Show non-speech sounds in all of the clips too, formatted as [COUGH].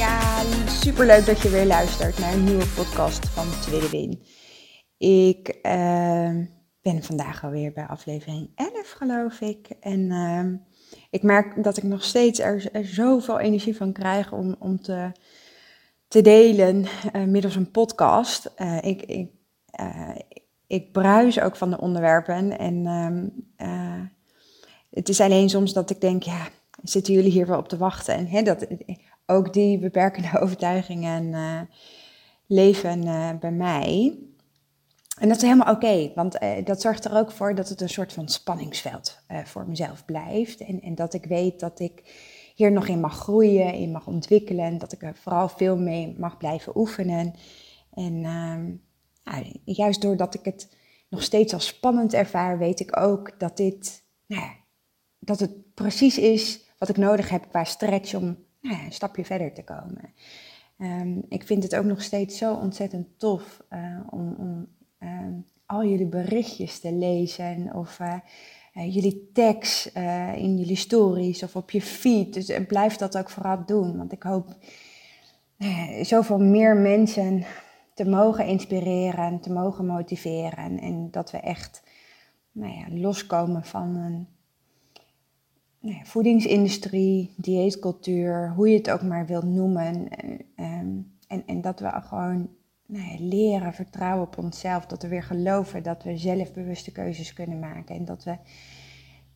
Ja, super leuk dat je weer luistert naar een nieuwe podcast van Tweede Win. Ik uh, ben vandaag alweer bij aflevering 11, geloof ik. En uh, ik merk dat ik nog steeds er, zoveel energie van krijg om, om te, te delen uh, middels een podcast. Uh, ik, ik, uh, ik bruis ook van de onderwerpen. En uh, het is alleen soms dat ik denk, ja, zitten jullie hier wel op te wachten? En hè, dat, ook die beperkende [LAUGHS] overtuigingen uh, leven uh, bij mij. En dat is helemaal oké, want uh, dat zorgt er ook voor dat het een soort van spanningsveld voor mezelf blijft. En, en, dat ik weet dat ik hier nog in mag groeien, in mag ontwikkelen. Dat ik er vooral veel mee mag blijven oefenen. En nou, juist doordat ik het nog steeds als spannend ervaar, weet ik ook dat dit, nou ja, dat het precies is wat ik nodig heb qua stretch om nou een stapje verder te komen. Um, ik vind het ook nog steeds zo ontzettend tof uh, om, om um, al jullie berichtjes te lezen of uh, uh, jullie tags in jullie stories of op je feed. Dus blijf dat ook vooral doen, want ik hoop zoveel meer mensen te mogen inspireren, te mogen motiveren en dat we echt nou ja, loskomen van een nou voedingsindustrie, dieetcultuur, hoe je het ook maar wilt noemen. En, ehm, en, en dat we gewoon nou ja, leren vertrouwen op onszelf. Dat we weer geloven dat we zelf bewuste keuzes kunnen maken. En dat we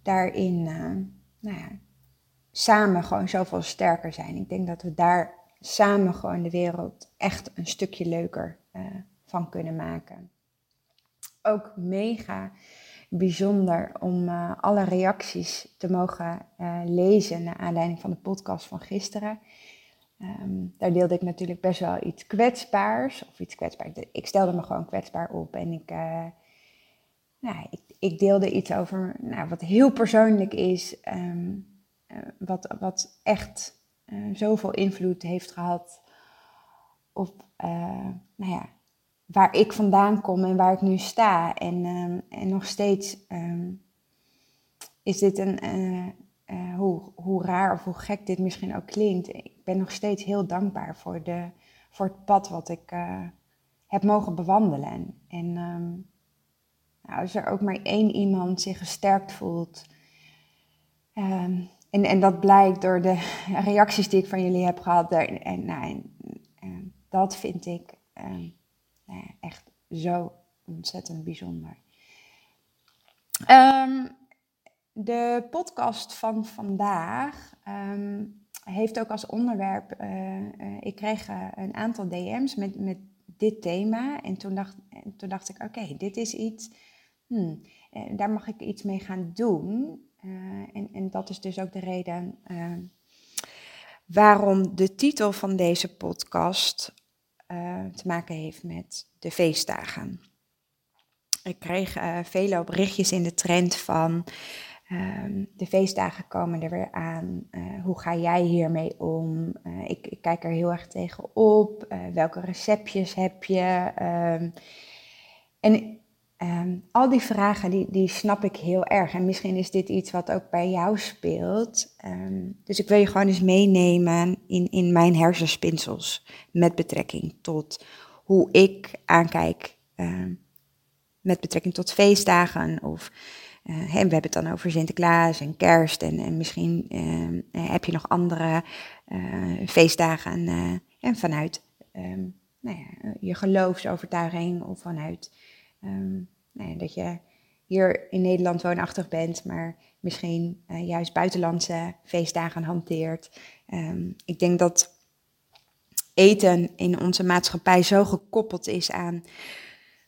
daarin uh, nou ja, samen gewoon zoveel sterker zijn. Ik denk dat we daar samen gewoon de wereld echt een stukje leuker uh, van kunnen maken. Ook mega bijzonder om uh, alle reacties te mogen uh, lezen naar aanleiding van de podcast van gisteren. Um, daar deelde ik natuurlijk best wel iets kwetsbaars. Of iets kwetsbaars. Ik stelde me gewoon kwetsbaar op. En ik, uh, nou, ik, ik, deelde iets over nou, wat heel persoonlijk is. Um, wat, wat echt zoveel invloed heeft gehad op nou ja, waar ik vandaan kom en waar ik nu sta. En, um, en nog steeds um, is dit een, uh, uh, hoe, hoe raar of hoe gek dit misschien ook klinkt. Ik ben nog steeds heel dankbaar voor, de, voor het pad wat ik uh, heb mogen bewandelen. En um, nou, als er ook maar één iemand zich gesterkt voelt. en, en dat blijkt door de [LAUGHS] reacties die ik van jullie heb gehad. En, nou, dat vind ik ja, echt zo ontzettend bijzonder. Um, de podcast van vandaag um, heeft ook als onderwerp. Uh, uh, ik kreeg uh, een aantal DM's met, met dit thema. En toen dacht, en toen dacht ik: oké, dit is iets. Hmm, daar mag ik iets mee gaan doen. en, en dat is dus ook de reden waarom de titel van deze podcast uh, te maken heeft met de feestdagen. Ik kreeg uh, vele berichtjes in de trend van uh, de feestdagen komen er weer aan. Uh, hoe ga jij hiermee om? Ik, ik, kijk er heel erg tegen op. welke receptjes heb je? Ehm, en Um, al die vragen, die, die snap ik heel erg. En misschien is dit iets wat ook bij jou speelt. Um, dus ik wil je gewoon eens meenemen in, in mijn hersenspinsels met betrekking tot hoe ik aankijk um, met betrekking tot feestdagen. Of hè, we hebben het dan over Sinterklaas en kerst. En, en misschien uh, heb je nog andere uh, feestdagen en vanuit nou ja, je geloofsovertuiging of vanuit dat je hier in Nederland woonachtig bent, maar misschien uh, juist buitenlandse feestdagen hanteert. Um, ik denk dat eten in onze maatschappij zo gekoppeld is aan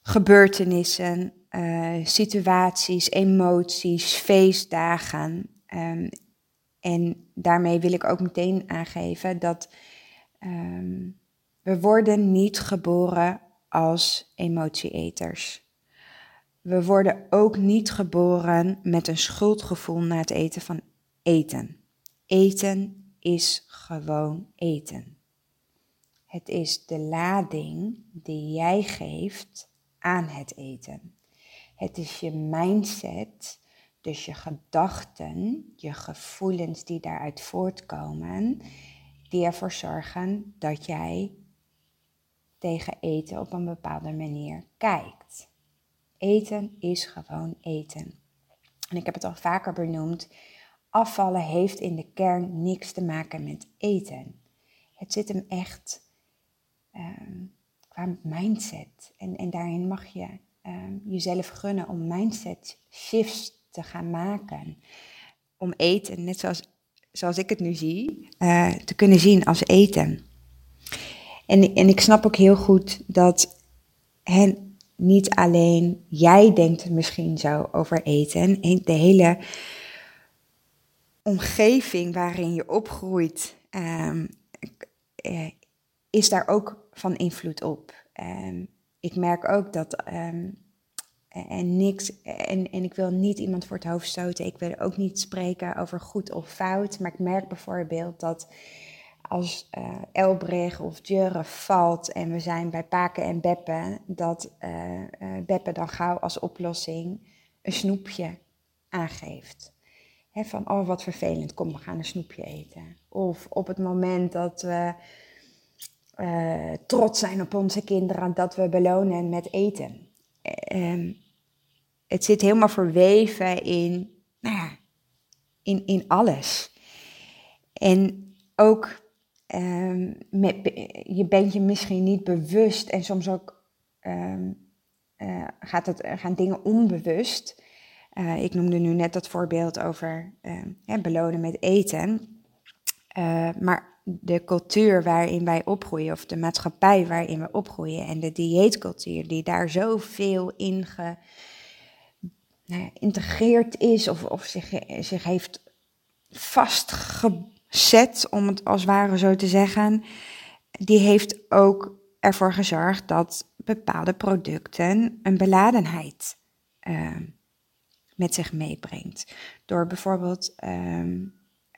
gebeurtenissen, uh, situaties, emoties, feestdagen. Um, En daarmee wil ik ook meteen aangeven dat ehm, we worden niet geboren als emotieeters. We worden ook niet geboren met een schuldgevoel na het eten van eten. Eten is gewoon eten. Het is de lading die jij geeft aan het eten. Het is je mindset, dus je gedachten, je gevoelens die daaruit voortkomen, die ervoor zorgen dat jij tegen eten op een bepaalde manier kijkt. Eten is gewoon eten. En ik heb het al vaker benoemd. Afvallen heeft in de kern niks te maken met eten. Het zit hem echt um, qua mindset. En, en daarin mag je um, jezelf gunnen om mindset shifts te gaan maken. Om eten, net zoals, zoals ik het nu zie, uh, te kunnen zien als eten. En, en ik snap ook heel goed dat hen niet alleen jij denkt misschien zo over eten. De hele omgeving waarin je opgroeit um, is daar ook van invloed op. Um, ik merk ook dat. Um, en niks. En, en ik wil niet iemand voor het hoofd stoten. Ik wil ook niet spreken over goed of fout. Maar ik merk bijvoorbeeld dat als uh, Elbrich of Djurre valt en we zijn bij Paken en Beppe, dat uh, Beppe dan gauw als oplossing een snoepje aangeeft. Van, oh wat vervelend, kom we gaan een snoepje eten. Of op het moment dat we trots zijn op onze kinderen, dat we belonen met eten. Ehm, het zit helemaal verweven in, nou ja, in, in alles. En ook met, je bent je misschien niet bewust en soms ook um, uh, gaat het, gaan dingen onbewust. Uh, ik noemde nu net dat voorbeeld over uh, belonen met eten. Eh, maar de cultuur waarin wij opgroeien, of de maatschappij waarin we opgroeien, en de dieetcultuur die daar zoveel in geïntegreerd nou is, of, of zich, zich heeft vastgebracht set, om het als ware zo te zeggen, die heeft ook ervoor gezorgd dat bepaalde producten een beladenheid uh, met zich meebrengt. Door bijvoorbeeld uh,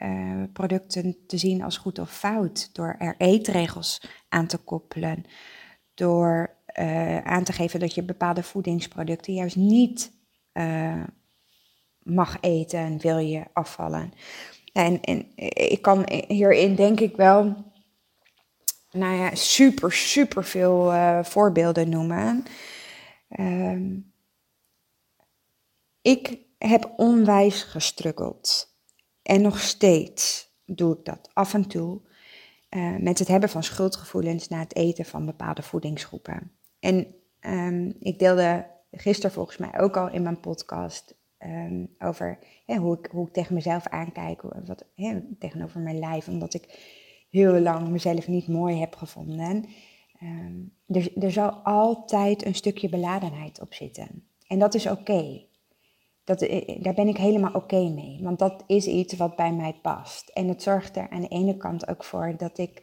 uh, producten te zien als goed of fout, door er eetregels aan te koppelen, door eh, aan te geven dat je bepaalde voedingsproducten juist niet eh, mag eten, wil je afvallen. En, ik kan hierin denk ik wel, nou ja, super, super veel uh, voorbeelden noemen. Uh, ik heb onwijs gestruggeld. En nog steeds doe ik dat af en toe. Uh, met het hebben van schuldgevoelens na het eten van bepaalde voedingsgroepen. En um, ik deelde gisteren volgens mij ook al in mijn podcast um, over hoe, ik, hoe ik tegen mezelf aankijk, wat, tegenover mijn lijf, omdat ik heel lang mezelf niet mooi heb gevonden. Um, er, er zal altijd een stukje beladenheid op zitten. En dat is oké. Dat, eh, daar ben ik helemaal oké mee. Want dat is iets wat bij mij past. En het zorgt er aan de ene kant ook voor dat ik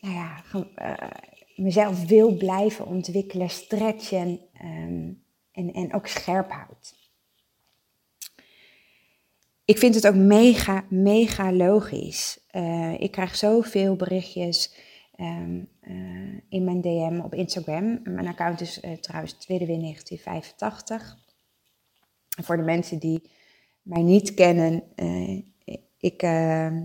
nou ja, uh, mezelf wil blijven ontwikkelen, stretchen um, en, en ook scherp houd ik vind het ook mega, mega logisch. Uh, ik krijg zoveel berichtjes um, uh, in mijn DM op Instagram. Mijn account is uh, trouwens 1985. En voor de mensen die mij niet kennen, ik ehm,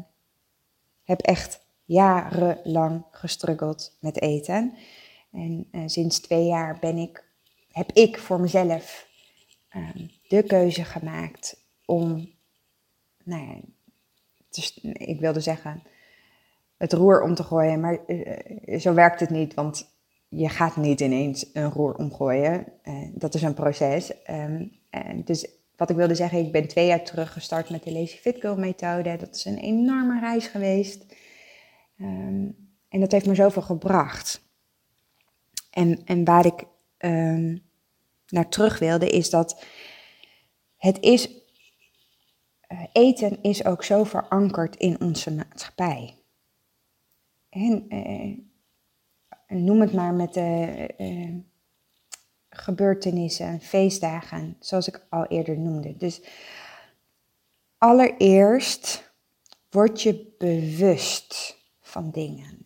heb echt jarenlang gestruggeld met eten. En sinds twee jaar ben ik, heb ik voor mezelf ehm, de keuze gemaakt om nou ja, ik wilde zeggen, het roer om te gooien. Maar uh, zo werkt het niet, want je gaat niet ineens een roer omgooien. Uh, dat is een proces. Um, dus wat ik wilde zeggen, ik ben twee jaar terug gestart met de Lazy Fit Girl methode. Dat is een enorme reis geweest. Um, en dat heeft me zoveel gebracht. En, en waar ik um, naar terug wilde, is dat het is eten is ook zo verankerd in onze maatschappij. En uh, noem het maar met de gebeurtenissen, feestdagen, zoals ik al eerder noemde. Dus allereerst word je bewust van dingen.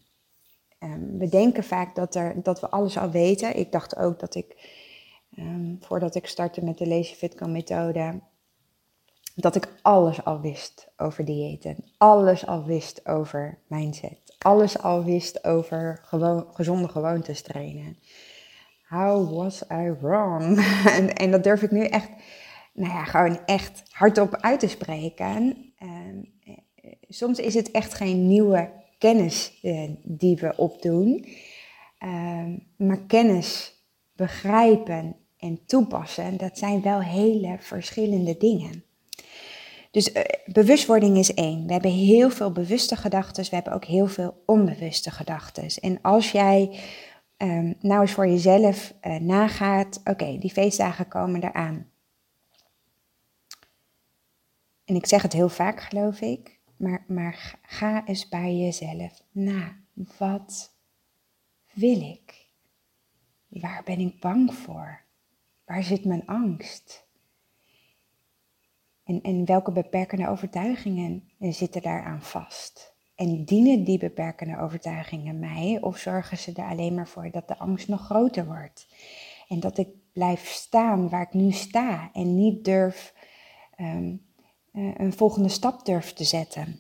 Um, we denken vaak dat, er, dat we alles al weten. Ik dacht ook dat ik, um, voordat ik startte met de Lazy Fitco methode, dat ik alles al wist over diëten. Alles al wist over mindset. Alles al wist over gewoon, gezonde gewoontes trainen. How was I wrong? [LAUGHS] en, en, dat durf ik nu echt, nou ja, gewoon echt hardop uit te spreken. Um, soms is het echt geen nieuwe kennis uh, die we opdoen. Um, maar kennis begrijpen en toepassen, dat zijn wel hele verschillende dingen. Dus uh, bewustwording is één. We hebben heel veel bewuste gedachten, we hebben ook heel veel onbewuste gedachten. En als jij um, nou eens voor jezelf uh, nagaat, oké, die feestdagen komen eraan. En ik zeg het heel vaak, geloof ik, maar, maar ga eens bij jezelf na. Wat wil ik? Waar ben ik bang voor? Waar zit mijn angst? En, en welke beperkende overtuigingen zitten daaraan vast? En dienen die beperkende overtuigingen mij of zorgen ze er alleen maar voor dat de angst nog groter wordt? En dat ik blijf staan waar ik nu sta en niet durf um, een volgende stap durf te zetten.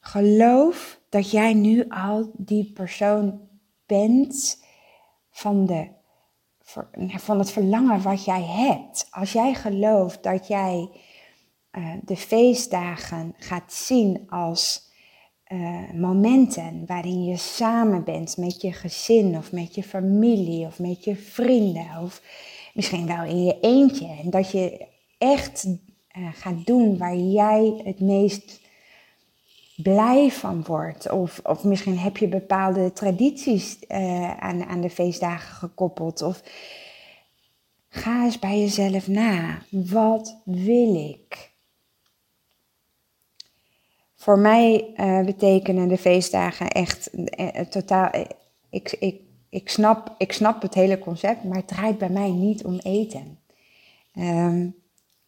Geloof dat jij nu al die persoon bent van, de, van het verlangen wat jij hebt. Als jij gelooft dat jij uh, de feestdagen gaat zien als uh, momenten waarin je samen bent met je gezin of met je familie of met je vrienden of misschien wel in je eentje. En dat je echt uh, gaat doen waar jij het meest blij van wordt. Of, of misschien heb je bepaalde tradities aan, aan de feestdagen gekoppeld. Of ga eens bij jezelf na. Wat wil ik? Voor mij uh, betekenen de feestdagen echt uh, totaal. ik, ik, ik, snap, ik snap het hele concept, maar het draait bij mij niet om eten. Um,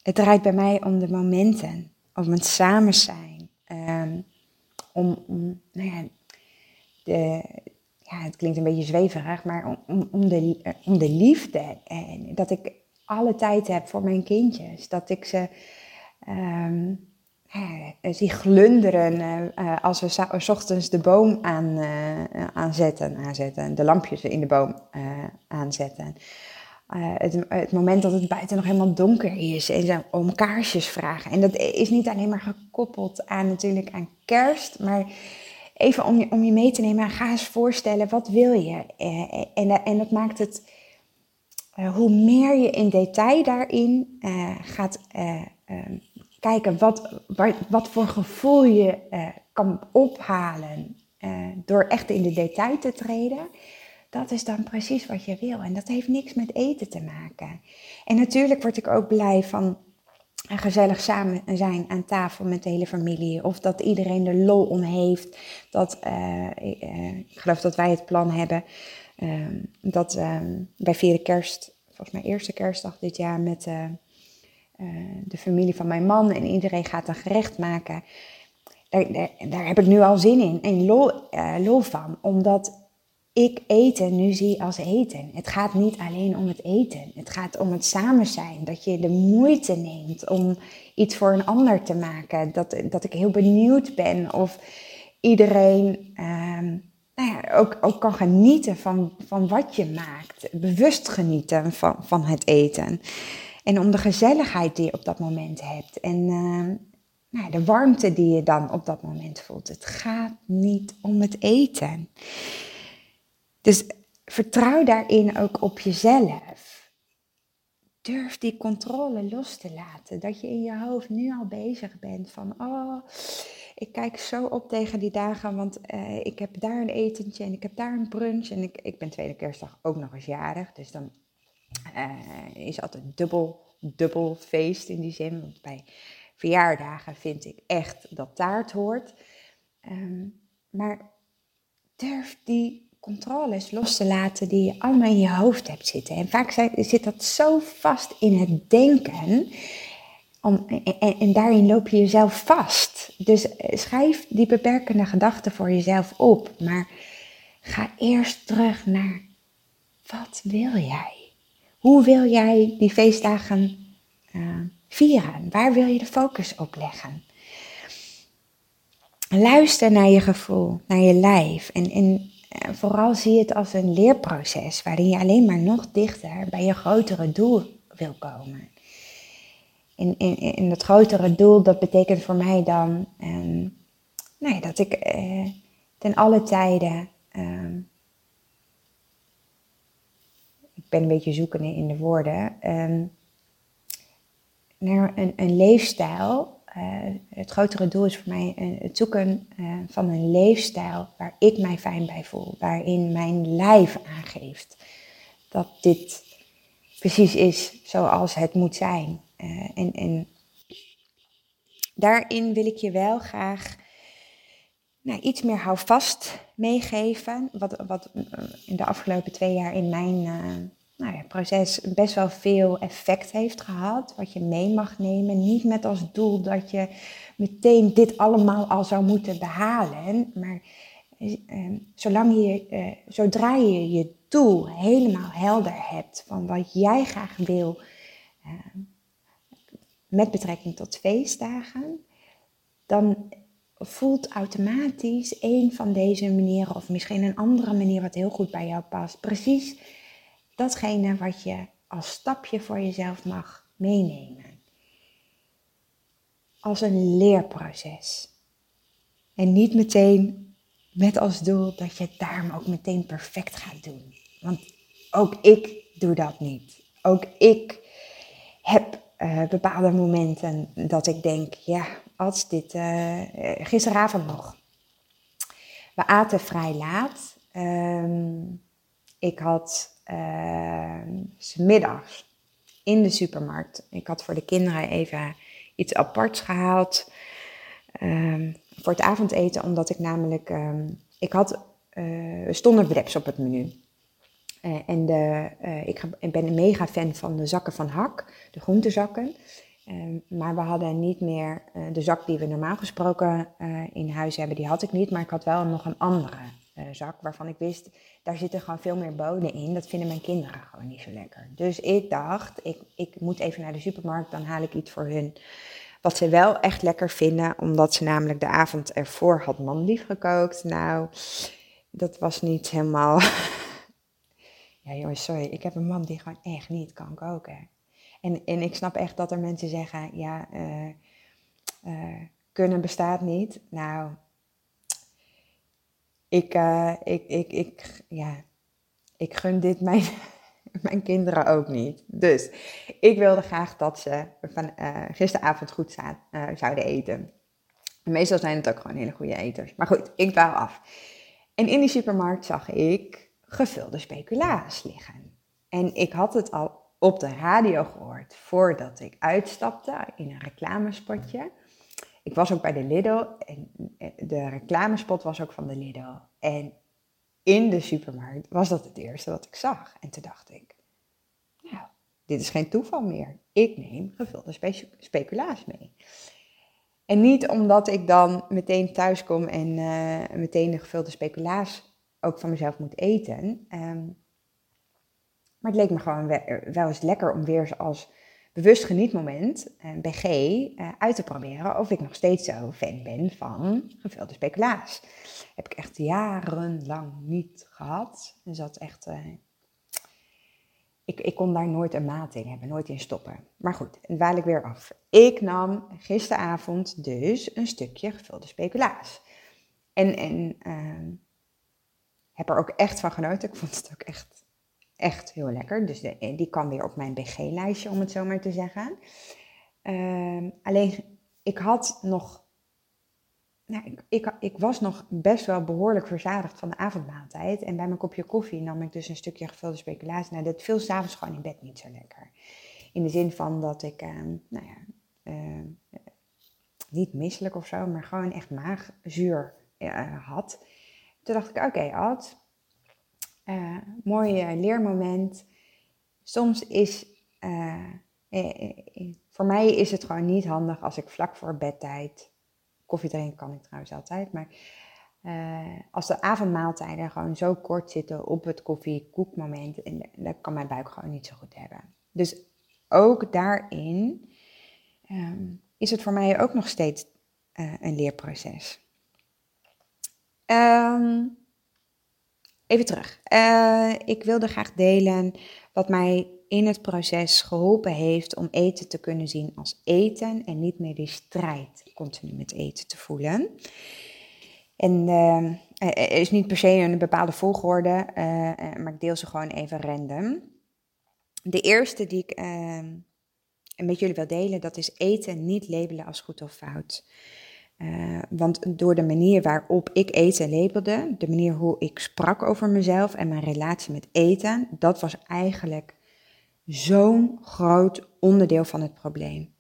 het draait bij mij om de momenten, om het samen zijn. Um, om, nou ja, de, ja, het klinkt een beetje zweverig, maar om, om, de, om de liefde. En dat ik alle tijd heb voor mijn kindjes. Dat ik ze. Um, uh, zie glunderen uh, als we s ochtends de boom aan, aanzetten, aanzetten, de lampjes in de boom aanzetten. Het, het, moment dat het buiten nog helemaal donker is en ze om kaarsjes vragen. En dat is niet alleen maar gekoppeld aan natuurlijk aan kerst, maar even om je, om je mee te nemen, ga eens voorstellen, wat wil je? en, en dat maakt het, hoe meer je in detail daarin gaat kijken wat, wat, wat voor gevoel je kan ophalen door echt in de detail te treden. Dat is dan precies wat je wil. En dat heeft niks met eten te maken. En natuurlijk word ik ook blij van gezellig samen zijn aan tafel met de hele familie. Of dat iedereen er lol om heeft. Dat, uh, ik geloof dat wij het plan hebben. Ehm, dat um, wij vieren kerst, volgens mij eerste kerstdag dit jaar met eh, de familie van mijn man en iedereen gaat een gerecht maken. Daar, heb ik nu al zin in en lol, lol van, omdat ik eten nu zie als eten. Het gaat niet alleen om het eten. Het gaat om het samen zijn. Dat je de moeite neemt om iets voor een ander te maken. Dat, dat ik heel benieuwd ben of iedereen uh, nou ja, ook, ook kan genieten van, van wat je maakt. Bewust genieten van, van het eten. En om de gezelligheid die je op dat moment hebt. En uh, nou, de warmte die je dan op dat moment voelt. Het gaat niet om het eten. Dus vertrouw daarin ook op jezelf. Durf die controle los te laten. Dat je in je hoofd nu al bezig bent van, oh, ik kijk zo op tegen die dagen, want uh, ik heb daar een etentje en ik heb daar een brunch. En ik, ik ben tweede kerstdag ook nog eens jarig, dus dan uh, is altijd dubbel, dubbel feest in die zin. Want bij verjaardagen vind ik echt dat taart hoort. Ehm, maar durf die controles los te laten die je allemaal in je hoofd hebt zitten. En vaak zit dat zo vast in het denken. En, en, daarin loop je jezelf vast. Dus eh, schrijf die beperkende gedachten voor jezelf op. Maar ga eerst terug naar wat wil jij? Hoe wil jij die feestdagen uh, vieren? Waar wil je de focus op leggen? Luister naar je gevoel, naar je lijf. En, en eh, vooral zie het als een leerproces waarin je alleen maar nog dichter bij je grotere doel wil komen. En, en, en dat grotere doel, dat betekent voor mij dan um, nou ja, dat ik eh, ten alle tijden. Ehm, ik ben een beetje zoekende in de woorden. Um, naar een, een leefstijl het grotere doel is voor mij uh, het zoeken uh, van een leefstijl waar ik mij fijn bij voel, waarin mijn lijf aangeeft dat dit precies is zoals het moet zijn. en, en daarin wil ik je wel graag nou, iets meer houvast meegeven, wat, wat in de afgelopen twee jaar in mijn nou ja, proces best wel veel effect heeft gehad. Wat je mee mag nemen. Niet met als doel dat je meteen dit allemaal al zou moeten behalen. Maar eh, zolang je, eh, zodra je je doel helemaal helder hebt van wat jij graag wil. Eh, met betrekking tot feestdagen. Dan voelt automatisch een van deze manieren, of misschien een andere manier wat heel goed bij jou past, precies datgene wat je als stapje voor jezelf mag meenemen. Als een leerproces. En niet meteen met als doel dat je het daarom ook meteen perfect gaat doen. Want ook ik doe dat niet. Ook ik heb uh, bepaalde momenten dat ik denk, ja, als dit uh, gisteravond nog. We aten vrij laat. Uh, ik had uh, middags in de supermarkt. Ik had voor de kinderen even iets aparts gehaald um, voor het avondeten, omdat ik namelijk, um, ik had, uh, stonden wraps op het menu. Uh, en de, ik, ik, ben een mega fan van de zakken van Hak, de groentezakken. Um, maar we hadden niet meer de zak die we normaal gesproken in huis hebben, die had ik niet. Maar ik had wel nog een andere zak waarvan ik wist, daar zitten gewoon veel meer bonen in. Dat vinden mijn kinderen gewoon niet zo lekker. Dus ik dacht, ik, ik moet even naar de supermarkt, dan haal ik iets voor hun. Wat ze wel echt lekker vinden, omdat ze namelijk de avond ervoor had manlief gekookt. Nou, dat was niet helemaal... [LAUGHS] ja jongens, sorry, ik heb een man die gewoon echt niet kan koken. En, en ik snap echt dat er mensen zeggen, ja, uh, uh, kunnen bestaat niet. Nou, ik, uh, ik, ik, ik, ja, ik gun dit mijn, [LAUGHS] mijn kinderen ook niet. Dus ik wilde graag dat ze van uh, gisteravond goed uh, zouden eten. meestal zijn het ook gewoon hele goede eters. Maar goed, ik dwaal af. En in die supermarkt zag ik gevulde speculaas liggen. En ik had het al op de radio gehoord voordat ik uitstapte in een reclamespotje. Ik was ook bij de Lidl en de reclamespot was ook van de Lidl. En in de supermarkt was dat het eerste wat ik zag. En toen dacht ik, nou, dit is geen toeval meer. Ik neem gevulde spe speculaas mee. En niet omdat ik dan meteen thuis kom en uh, meteen de gevulde speculaas ook van mezelf moet eten. Um, maar het leek me gewoon wel eens lekker om weer als bewust genietmoment, uh, BG, uh, uit te proberen of ik nog steeds zo fan ben van gevulde speculaas. Heb ik echt jarenlang niet gehad. Dus dat echt. Uh, ik, ik kon daar nooit een maat in hebben, nooit in stoppen. Maar goed, en dwaal ik weer af. Ik nam gisteravond dus een stukje gevulde speculaas. En, en uh, heb er ook echt van genoten. Ik vond het ook echt echt heel lekker. Dus de, die kan weer op mijn BG-lijstje, om het zo maar te zeggen. Uh, alleen, ik had nog... Nou, ik, ik, was nog best wel behoorlijk verzadigd van de avondmaaltijd. En bij mijn kopje koffie nam ik dus een stukje gevulde speculatie. Nou, dat viel s'avonds gewoon in bed niet zo lekker. In de zin van dat ik, uh, nou ja, uh, niet misselijk of zo, maar gewoon echt maagzuur uh, had. Toen dacht ik, oké okay, uh, mooi leermoment. Soms is, voor mij is het gewoon niet handig als ik vlak voor bedtijd, koffie drinken kan ik trouwens altijd, maar als de avondmaaltijden gewoon zo kort zitten op het koffie-koekmoment, en dat kan mijn buik gewoon niet zo goed hebben. Dus ook daarin Ehm, is het voor mij ook nog steeds uh, een leerproces. Um, even terug. Uh, ik wilde graag delen wat mij in het proces geholpen heeft om eten te kunnen zien als eten en niet meer die strijd continu met eten te voelen. En uh, is niet per se een bepaalde volgorde, maar ik deel ze gewoon even random. De eerste die ik ehm, met jullie wil delen, dat is eten niet labelen als goed of fout. Uh, want door de manier waarop ik eten labelde, de manier hoe ik sprak over mezelf en mijn relatie met eten, dat was eigenlijk zo'n groot onderdeel van het probleem.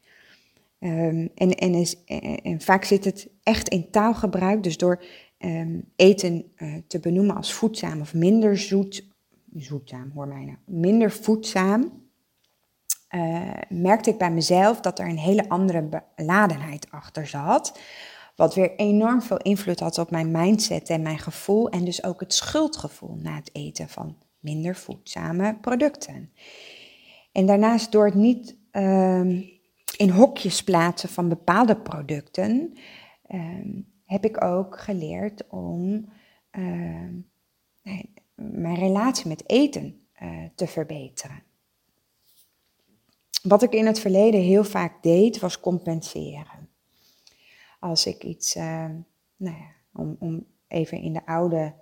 Um, en, en, is, en, vaak zit het echt in taalgebruik, dus door um, eten uh, te benoemen als voedzaam of minder zoet, zoetzaam hoor mij nou, minder voedzaam, merkte ik bij mezelf dat er een hele andere beladenheid achter zat. Wat weer enorm veel invloed had op mijn mindset en mijn gevoel. En dus ook het schuldgevoel na het eten van minder voedzame producten. En daarnaast door het niet uh, in hokjes plaatsen van bepaalde producten, uh, heb ik ook geleerd om ehm, mijn relatie met eten eh, te verbeteren. Wat ik in het verleden heel vaak deed, was compenseren. Als ik iets, uh, nou ja, om, om even in de oude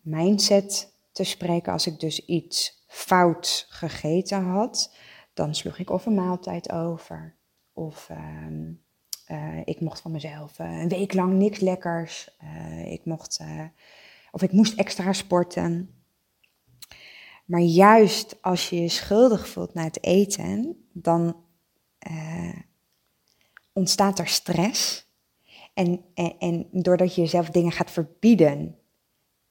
mindset te spreken, als ik dus iets fout gegeten had, dan sloeg ik of een maaltijd over. Of uh, uh, ik mocht van mezelf uh, een week lang niks lekkers. ik mocht, of ik moest extra sporten. Maar juist als je je schuldig voelt na het eten, dan ontstaat er stress. En, en, en, doordat je jezelf dingen gaat verbieden,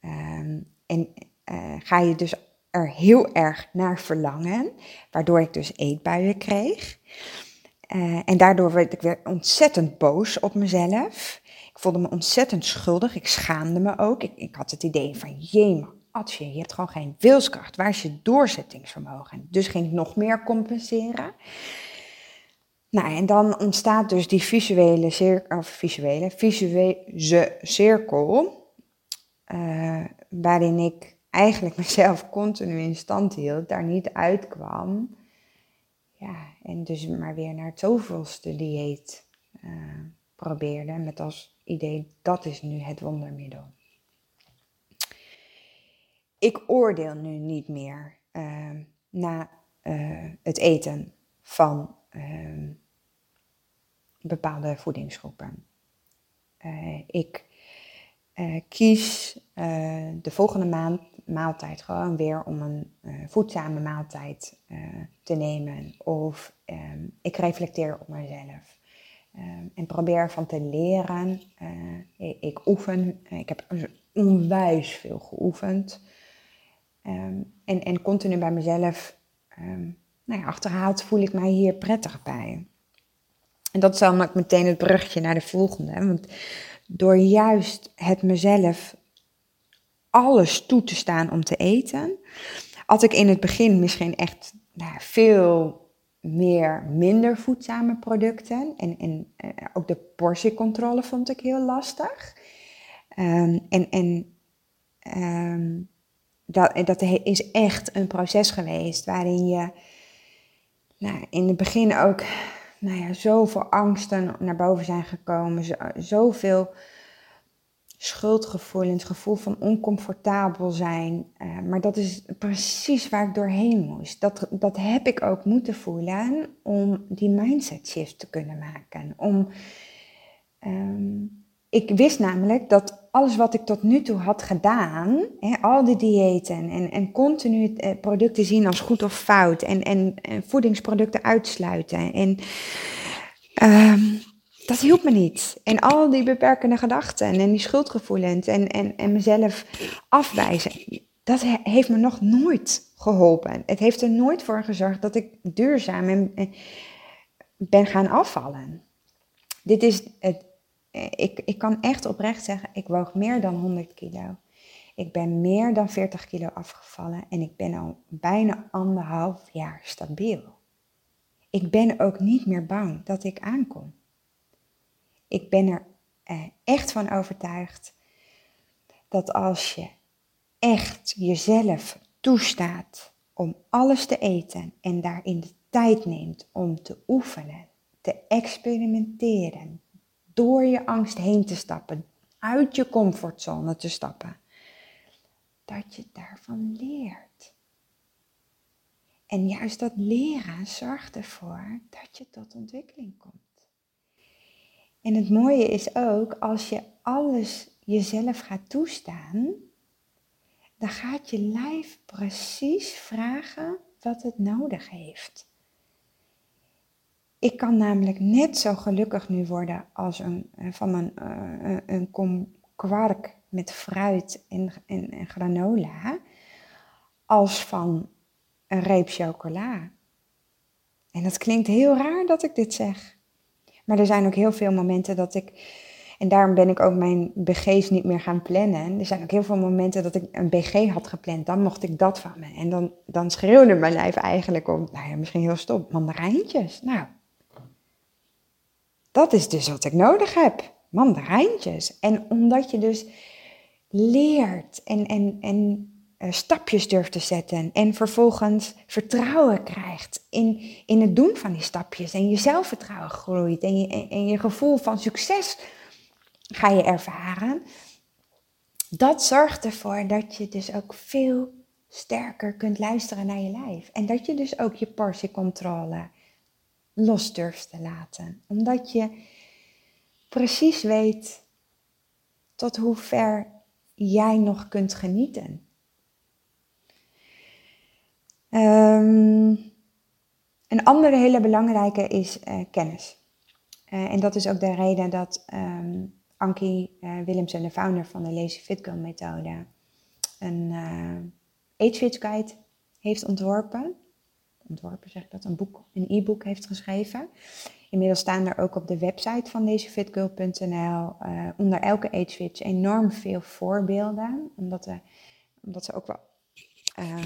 um, en uh, ga je dus er heel erg naar verlangen, waardoor ik dus eetbuien kreeg. Uh, en daardoor werd ik weer ontzettend boos op mezelf. Ik voelde me ontzettend schuldig. Ik schaamde me ook. Ik, ik had het idee van, jee, Atje, je hebt gewoon geen wilskracht. Waar is je doorzettingsvermogen? Dus ging ik nog meer compenseren. Nou, en dan ontstaat dus die visuele cirkel, of visuele, visuele cirkel, uh, waarin ik eigenlijk [LAUGHS] mezelf continu in stand hield, daar niet uitkwam. Ja, en dus maar weer naar het zoveelste dieet uh, probeerde, met als idee, dat is nu het wondermiddel ik oordeel nu niet meer uh, na het eten van bepaalde voedingsgroepen. Eh, ik eh, kies de volgende maand, maaltijd gewoon weer om een voedzame maaltijd te nemen. Of ehm, ik reflecteer op mezelf. Ehm, en probeer van te leren. Ik, ik, oefen. Ik heb onwijs veel geoefend. Ehm, en, en continu bij mezelf um, nou ja, achterhaald, voel ik mij hier prettig bij. En dat is dan meteen het brugje naar de volgende. Want door juist het mezelf alles toe te staan om te eten, had ik in het begin misschien echt nou, veel meer minder voedzame producten. En, en uh, ook de portiecontrole vond ik heel lastig. Um, en en um, dat, dat is echt een proces geweest waarin je nou, in het begin ook nou ja, zoveel angsten naar boven zijn gekomen, zo, zoveel schuldgevoelens, gevoel van oncomfortabel zijn. Uh, maar dat is precies waar ik doorheen moest. Dat, dat heb ik ook moeten voelen om die mindset shift te kunnen maken. Om, um, ik wist namelijk dat alles wat ik tot nu toe had gedaan, hè, al die diëten en, en continu eh, producten zien als goed of fout en, en, en voedingsproducten uitsluiten en um, dat hielp me niet. En al die beperkende gedachten en die schuldgevoelens en, en, en mezelf afwijzen, dat heeft me nog nooit geholpen. Het heeft er nooit voor gezorgd dat ik duurzaam en, ben gaan afvallen. Dit is het, ik, ik kan echt oprecht zeggen, ik woog meer dan 100 kilo. Ik ben meer dan 40 kilo afgevallen en ik ben al bijna anderhalf jaar stabiel. Ik ben ook niet meer bang dat ik aankom. Ik ben er eh, echt van overtuigd dat als je echt jezelf toestaat om alles te eten en daarin de tijd neemt om te oefenen, te experimenteren, door je angst heen te stappen, uit je comfortzone te stappen, dat je daarvan leert. En juist dat leren zorgt ervoor dat je tot ontwikkeling komt. En het mooie is ook, als je alles jezelf gaat toestaan, dan gaat je lijf precies vragen wat het nodig heeft. Ik kan namelijk net zo gelukkig nu worden als een, eh, van een, uh, een kom kwark met fruit en, en, en granola, als van een reep chocola. En dat klinkt heel raar dat ik dit zeg. Maar er zijn ook heel veel momenten dat ik, en daarom ben ik ook mijn BG's niet meer gaan plannen. Er zijn ook heel veel momenten dat ik een BG had gepland, dan mocht ik dat van me. En dan, dan schreeuwde mijn lijf eigenlijk om, nou ja, misschien heel stom, mandarijntjes. Nou, dat is dus wat ik nodig heb, mandarijntjes. En omdat je dus leert en, en, en uh, stapjes durft te zetten en vervolgens vertrouwen krijgt in, in het doen van die stapjes en je zelfvertrouwen groeit en je, en je gevoel van succes ga je ervaren. Dat zorgt ervoor dat je dus ook veel sterker kunt luisteren naar je lijf. En dat je dus ook je portiecontrole los durft te laten. Omdat je precies weet tot hoe ver jij nog kunt genieten. Um, een andere hele belangrijke is uh, kennis. Uh, en dat is ook de reden dat um, Ankie uh, Willemsen, de founder van de Lazy Fit Girl methode, een Age Fit Guide heeft ontworpen. Ontworpen zeg dat, een boek, een e-book heeft geschreven. Inmiddels staan er ook op de website van dezefitgirl.nl onder elke age enorm veel voorbeelden. Omdat, we, omdat ze ook wel uh,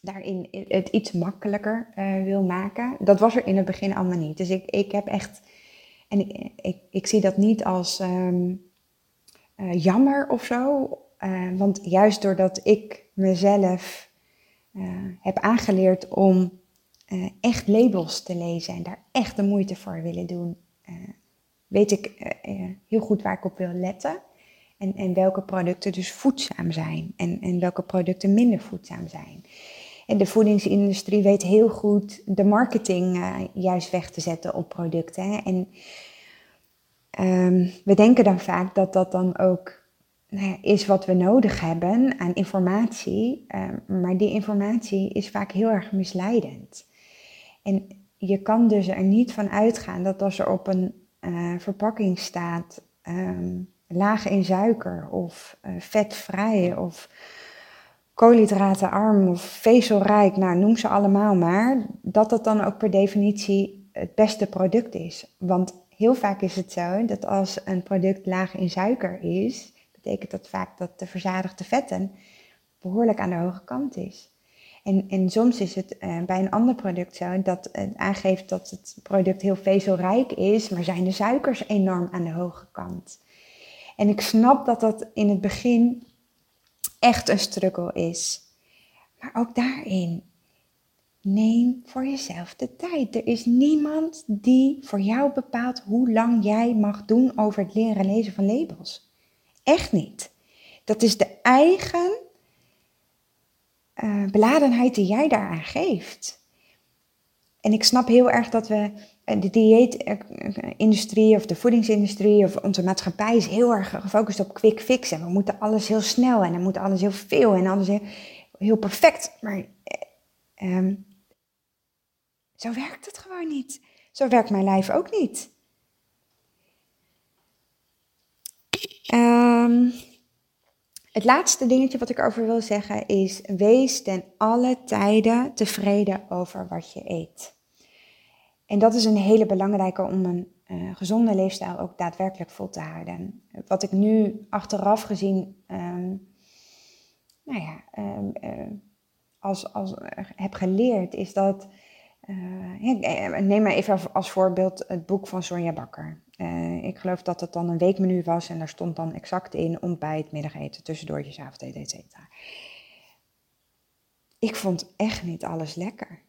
daarin het iets makkelijker uh, wil maken. Dat was er in het begin allemaal niet. Dus ik, ik heb echt, en ik, ik, zie dat niet als uh, jammer of zo. Want juist doordat ik mezelf heb aangeleerd om echt labels te lezen en daar echt de moeite voor willen doen, weet ik heel goed waar ik op wil letten. En, en welke producten dus voedzaam zijn en, en welke producten minder voedzaam zijn. En de voedingsindustrie weet heel goed de marketing juist weg te zetten op producten. Hè? En um, we denken dan vaak dat dat dan ook nou is wat we nodig hebben aan informatie. Uh, maar die informatie is vaak heel erg misleidend. En je kan dus er niet van uitgaan dat als er op een uh, verpakking staat um, laag in suiker of vetvrij of koolhydratenarm of vezelrijk, nou noem ze allemaal maar, dat dat dan ook per definitie het beste product is. Want heel vaak is het zo dat als een product laag in suiker is, betekent dat vaak dat de verzadigde vetten behoorlijk aan de hoge kant is. En, en soms is het uh, bij een ander product zo dat het aangeeft dat het product heel vezelrijk is, maar zijn de suikers enorm aan de hoge kant. En ik snap dat dat in het begin echt een struggle is. Maar ook daarin, neem voor jezelf de tijd. Er is niemand die voor jou bepaalt hoe lang jij mag doen over het leren lezen van labels. Echt niet. Dat is de eigen uh, beladenheid die jij daaraan geeft. En ik snap heel erg dat we eh, de dieetindustrie of de voedingsindustrie of onze maatschappij is heel erg gefocust op quick fix. En we moeten alles heel snel en dan moet alles heel veel en alles heel, perfect. Maar eh, um, zo werkt het gewoon niet. Zo werkt mijn lijf ook niet. Um, het laatste dingetje wat ik over wil zeggen is: wees ten alle tijden tevreden over wat je eet. En dat is een hele belangrijke om een uh, gezonde leefstijl ook daadwerkelijk vol te houden. Wat ik nu achteraf gezien, um, nou ja, um, uh, als, als heb geleerd, is dat. Neem maar even als voorbeeld het boek van Sonja Bakker. Uh, ik geloof dat het dan een weekmenu was en daar stond dan exact in ontbijt, middageten, tussendoortjes, avondeten, et cetera. Ik vond echt niet alles lekker.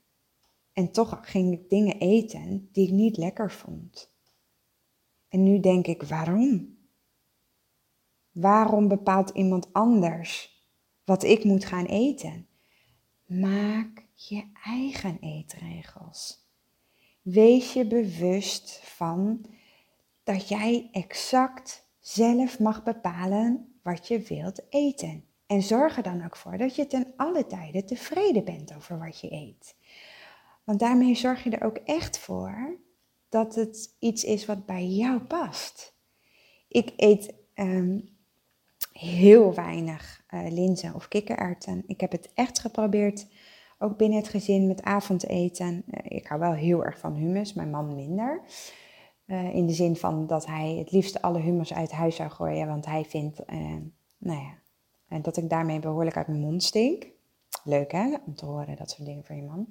En toch ging ik dingen eten die ik niet lekker vond. En nu denk ik, waarom? Waarom bepaalt iemand anders wat ik moet gaan eten? Maak je eigen eetregels. Wees je bewust van dat jij exact zelf mag bepalen wat je wilt eten. En zorg er dan ook voor dat je ten alle tijden tevreden bent over wat je eet. Want daarmee zorg je er ook echt voor dat het iets is wat bij jou past. Ik eet um, heel weinig uh, linzen of kikkererwten. Ik heb het echt geprobeerd, ook binnen het gezin met avondeten. Uh, ik hou wel heel erg van hummus, mijn man minder. Uh, in de zin van dat hij het liefst alle hummus uit huis zou gooien, want hij vindt, nou ja, dat ik daarmee behoorlijk uit mijn mond stink. Leuk hè, om te horen dat soort dingen van je man.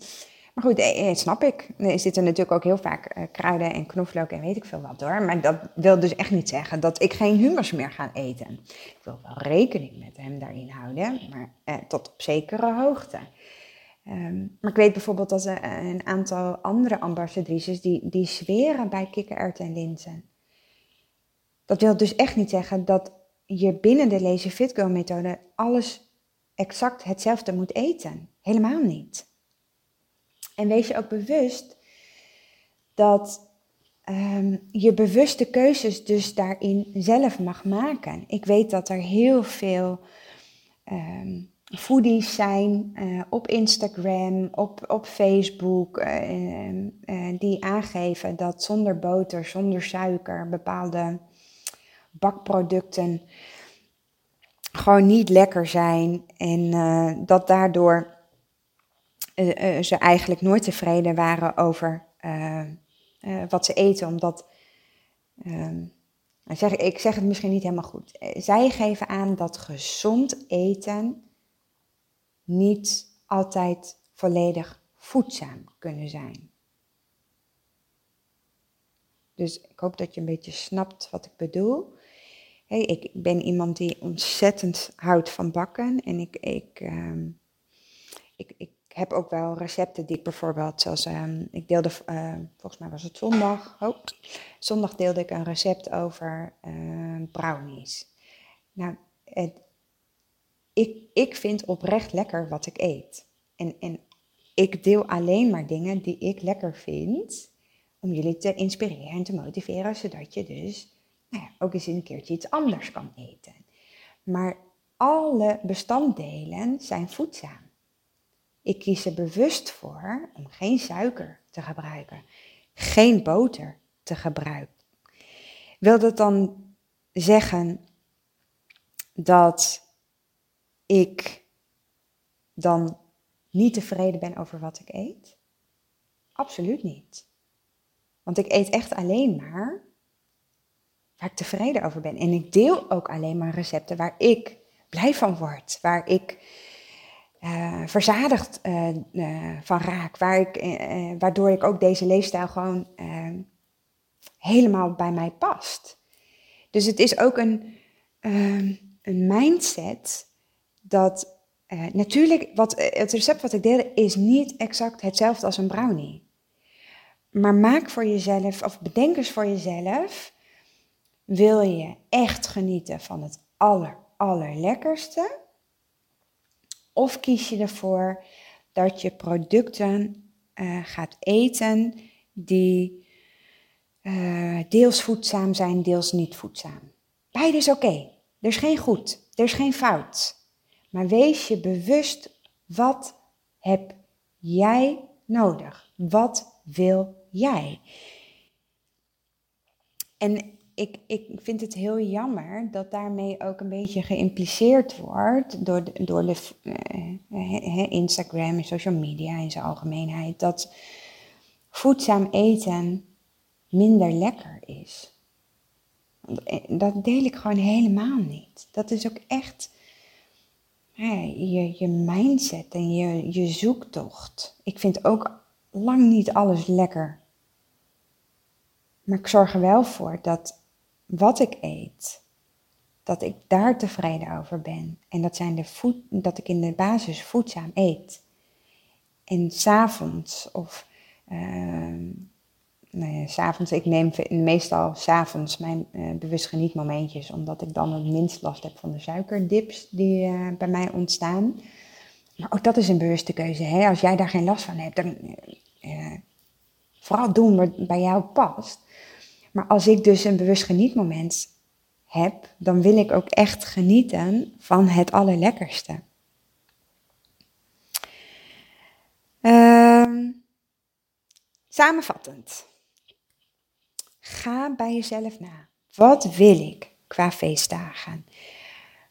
Maar goed, eh, eh, snap ik. Er zitten natuurlijk ook heel vaak eh, kruiden en knoflook en weet ik veel wat hoor. Maar dat wil dus echt niet zeggen dat ik geen hummus meer ga eten. Ik wil wel rekening met hem daarin houden, maar eh, tot op zekere hoogte. Um, maar ik weet bijvoorbeeld dat er een aantal andere ambassadrices die, die zweren bij kikkererwten en linzen. Dat wil dus echt niet zeggen dat je binnen de Lazy Fit Girl methode alles exact hetzelfde moet eten. Helemaal niet. En wees je ook bewust dat um, je bewuste keuzes dus daarin zelf mag maken. Ik weet dat er heel veel um, foodies zijn uh, op Instagram, op, op Facebook, uh, uh, die aangeven dat zonder boter, zonder suiker, bepaalde bakproducten gewoon niet lekker zijn. En dat daardoor ze eigenlijk nooit tevreden waren over wat ze eten, omdat, ehm, zeg, ik zeg het misschien niet helemaal goed, zij geven aan dat gezond eten niet altijd volledig voedzaam kunnen zijn. Dus ik hoop dat je een beetje snapt wat ik bedoel. Hey, ik ben iemand die ontzettend houdt van bakken en ik, ik, uh, ik, ik heb ook wel recepten die ik bijvoorbeeld, zoals um, ik deelde, uh, volgens mij was het zondag, oh, zondag deelde ik een recept over uh, brownies. Nou, het, ik, ik vind oprecht lekker wat ik eet. En, en ik deel alleen maar dingen die ik lekker vind, om jullie te inspireren en te motiveren, zodat je dus nou ja, ook eens een keertje iets anders kan eten. Maar alle bestanddelen zijn voedzaam. Ik kies er bewust voor om geen suiker te gebruiken, geen boter te gebruiken. Wil dat dan zeggen dat ik dan niet tevreden ben over wat ik eet? Absoluut niet. Want ik eet echt alleen maar waar ik tevreden over ben. En ik deel ook alleen maar recepten waar ik blij van word, waar ik uh, verzadigd uh, uh, van raak. Waar ik, waardoor ik ook deze leefstijl gewoon helemaal bij mij past. Dus het is ook een, ehm, een mindset dat natuurlijk, wat, het recept wat ik deelde is niet exact hetzelfde als een brownie. Maar maak voor jezelf, of bedenk eens voor jezelf, wil je echt genieten van het aller, allerlekkerste? Of kies je ervoor dat je producten uh, gaat eten die deels voedzaam zijn, deels niet voedzaam. Beide is oké. Er is geen goed, er is geen fout. Maar wees je bewust, wat heb jij nodig? Wat wil jij? En ik, ik vind het heel jammer dat daarmee ook een beetje geïmpliceerd wordt door, door de, uh, Instagram en social media in zijn algemeenheid, dat voedzaam eten minder lekker is. Dat deel ik gewoon helemaal niet. Dat is ook echt je, je mindset en je, je zoektocht. Ik vind ook lang niet alles lekker. Maar ik zorg er wel voor dat wat ik eet, dat ik daar tevreden over ben. En dat, zijn de voed, dat ik in de basis voedzaam eet. En s'avonds of uh, nou s'avonds, ik neem meestal s'avonds mijn uh, bewust genietmomentjes, omdat ik dan het minst last heb van de suikerdips die uh, bij mij ontstaan. Maar ook dat is een bewuste keuze. Hè? Als jij daar geen last van hebt, dan uh, vooral doen wat bij jou past. Maar als ik dus een bewust genietmoment heb, dan wil ik ook echt genieten van het allerlekkerste. Uh, samenvattend. Ga bij jezelf na. Wat wil ik qua feestdagen?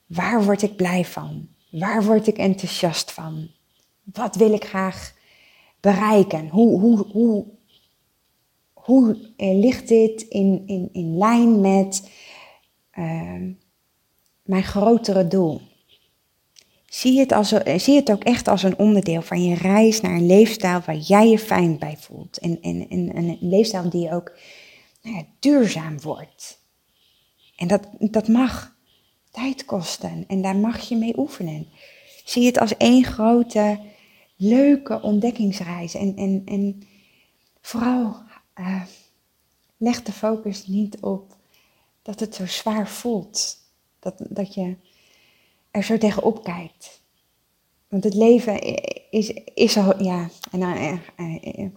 Waar word ik blij van? Waar word ik enthousiast van? Wat wil ik graag bereiken? Hoe, hoe, hoe, hoe eh, ligt dit in, in, in lijn met uh, mijn grotere doel? Zie het, als, zie het ook echt als een onderdeel van je reis naar een leefstijl waar jij je fijn bij voelt. En, en, en een leefstijl die ook nou duurzaam wordt. En dat, dat mag tijd kosten en daar mag je mee oefenen. Zie het als één grote leuke ontdekkingsreis. En, en, en vooral uh, leg de focus niet op dat het zo zwaar voelt. Dat, dat je er zo tegenop kijkt. Want het leven is, is al, ja, en, uh, uh,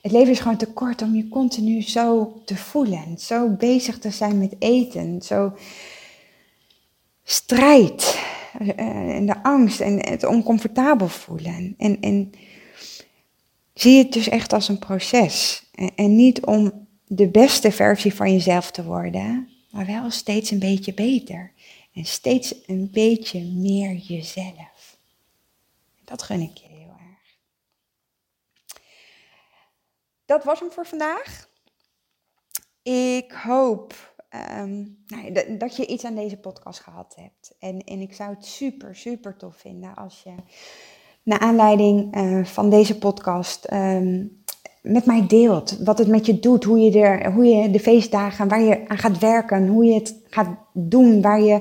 het leven is gewoon te kort om je continu zo te voelen. Zo bezig te zijn met eten. Zo strijd. Eh, en de angst en het oncomfortabel voelen. En, en zie het dus echt als een proces. En, en niet om de beste versie van jezelf te worden. Maar wel steeds een beetje beter. En steeds een beetje meer jezelf. Dat gun ik je. Dat was hem voor vandaag. Ik hoop um, nou, dat je iets aan deze podcast gehad hebt. En, en ik zou het super, super tof vinden als je naar aanleiding uh, van deze podcast um, met mij deelt. Wat het met je doet, hoe je, er, hoe je de feestdagen, waar je aan gaat werken, hoe je het gaat doen, waar je...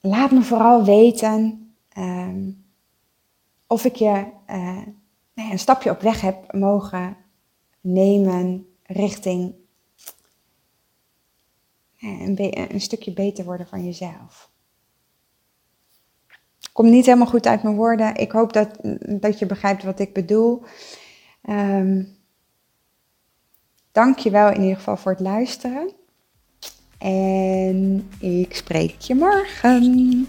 Laat me vooral weten um, of ik je... Uh, een stapje op weg heb mogen nemen richting een, een stukje beter worden van jezelf. Komt niet helemaal goed uit mijn woorden. Ik hoop dat, dat je begrijpt wat ik bedoel. Um, Dank je wel in ieder geval voor het luisteren. En ik spreek je morgen.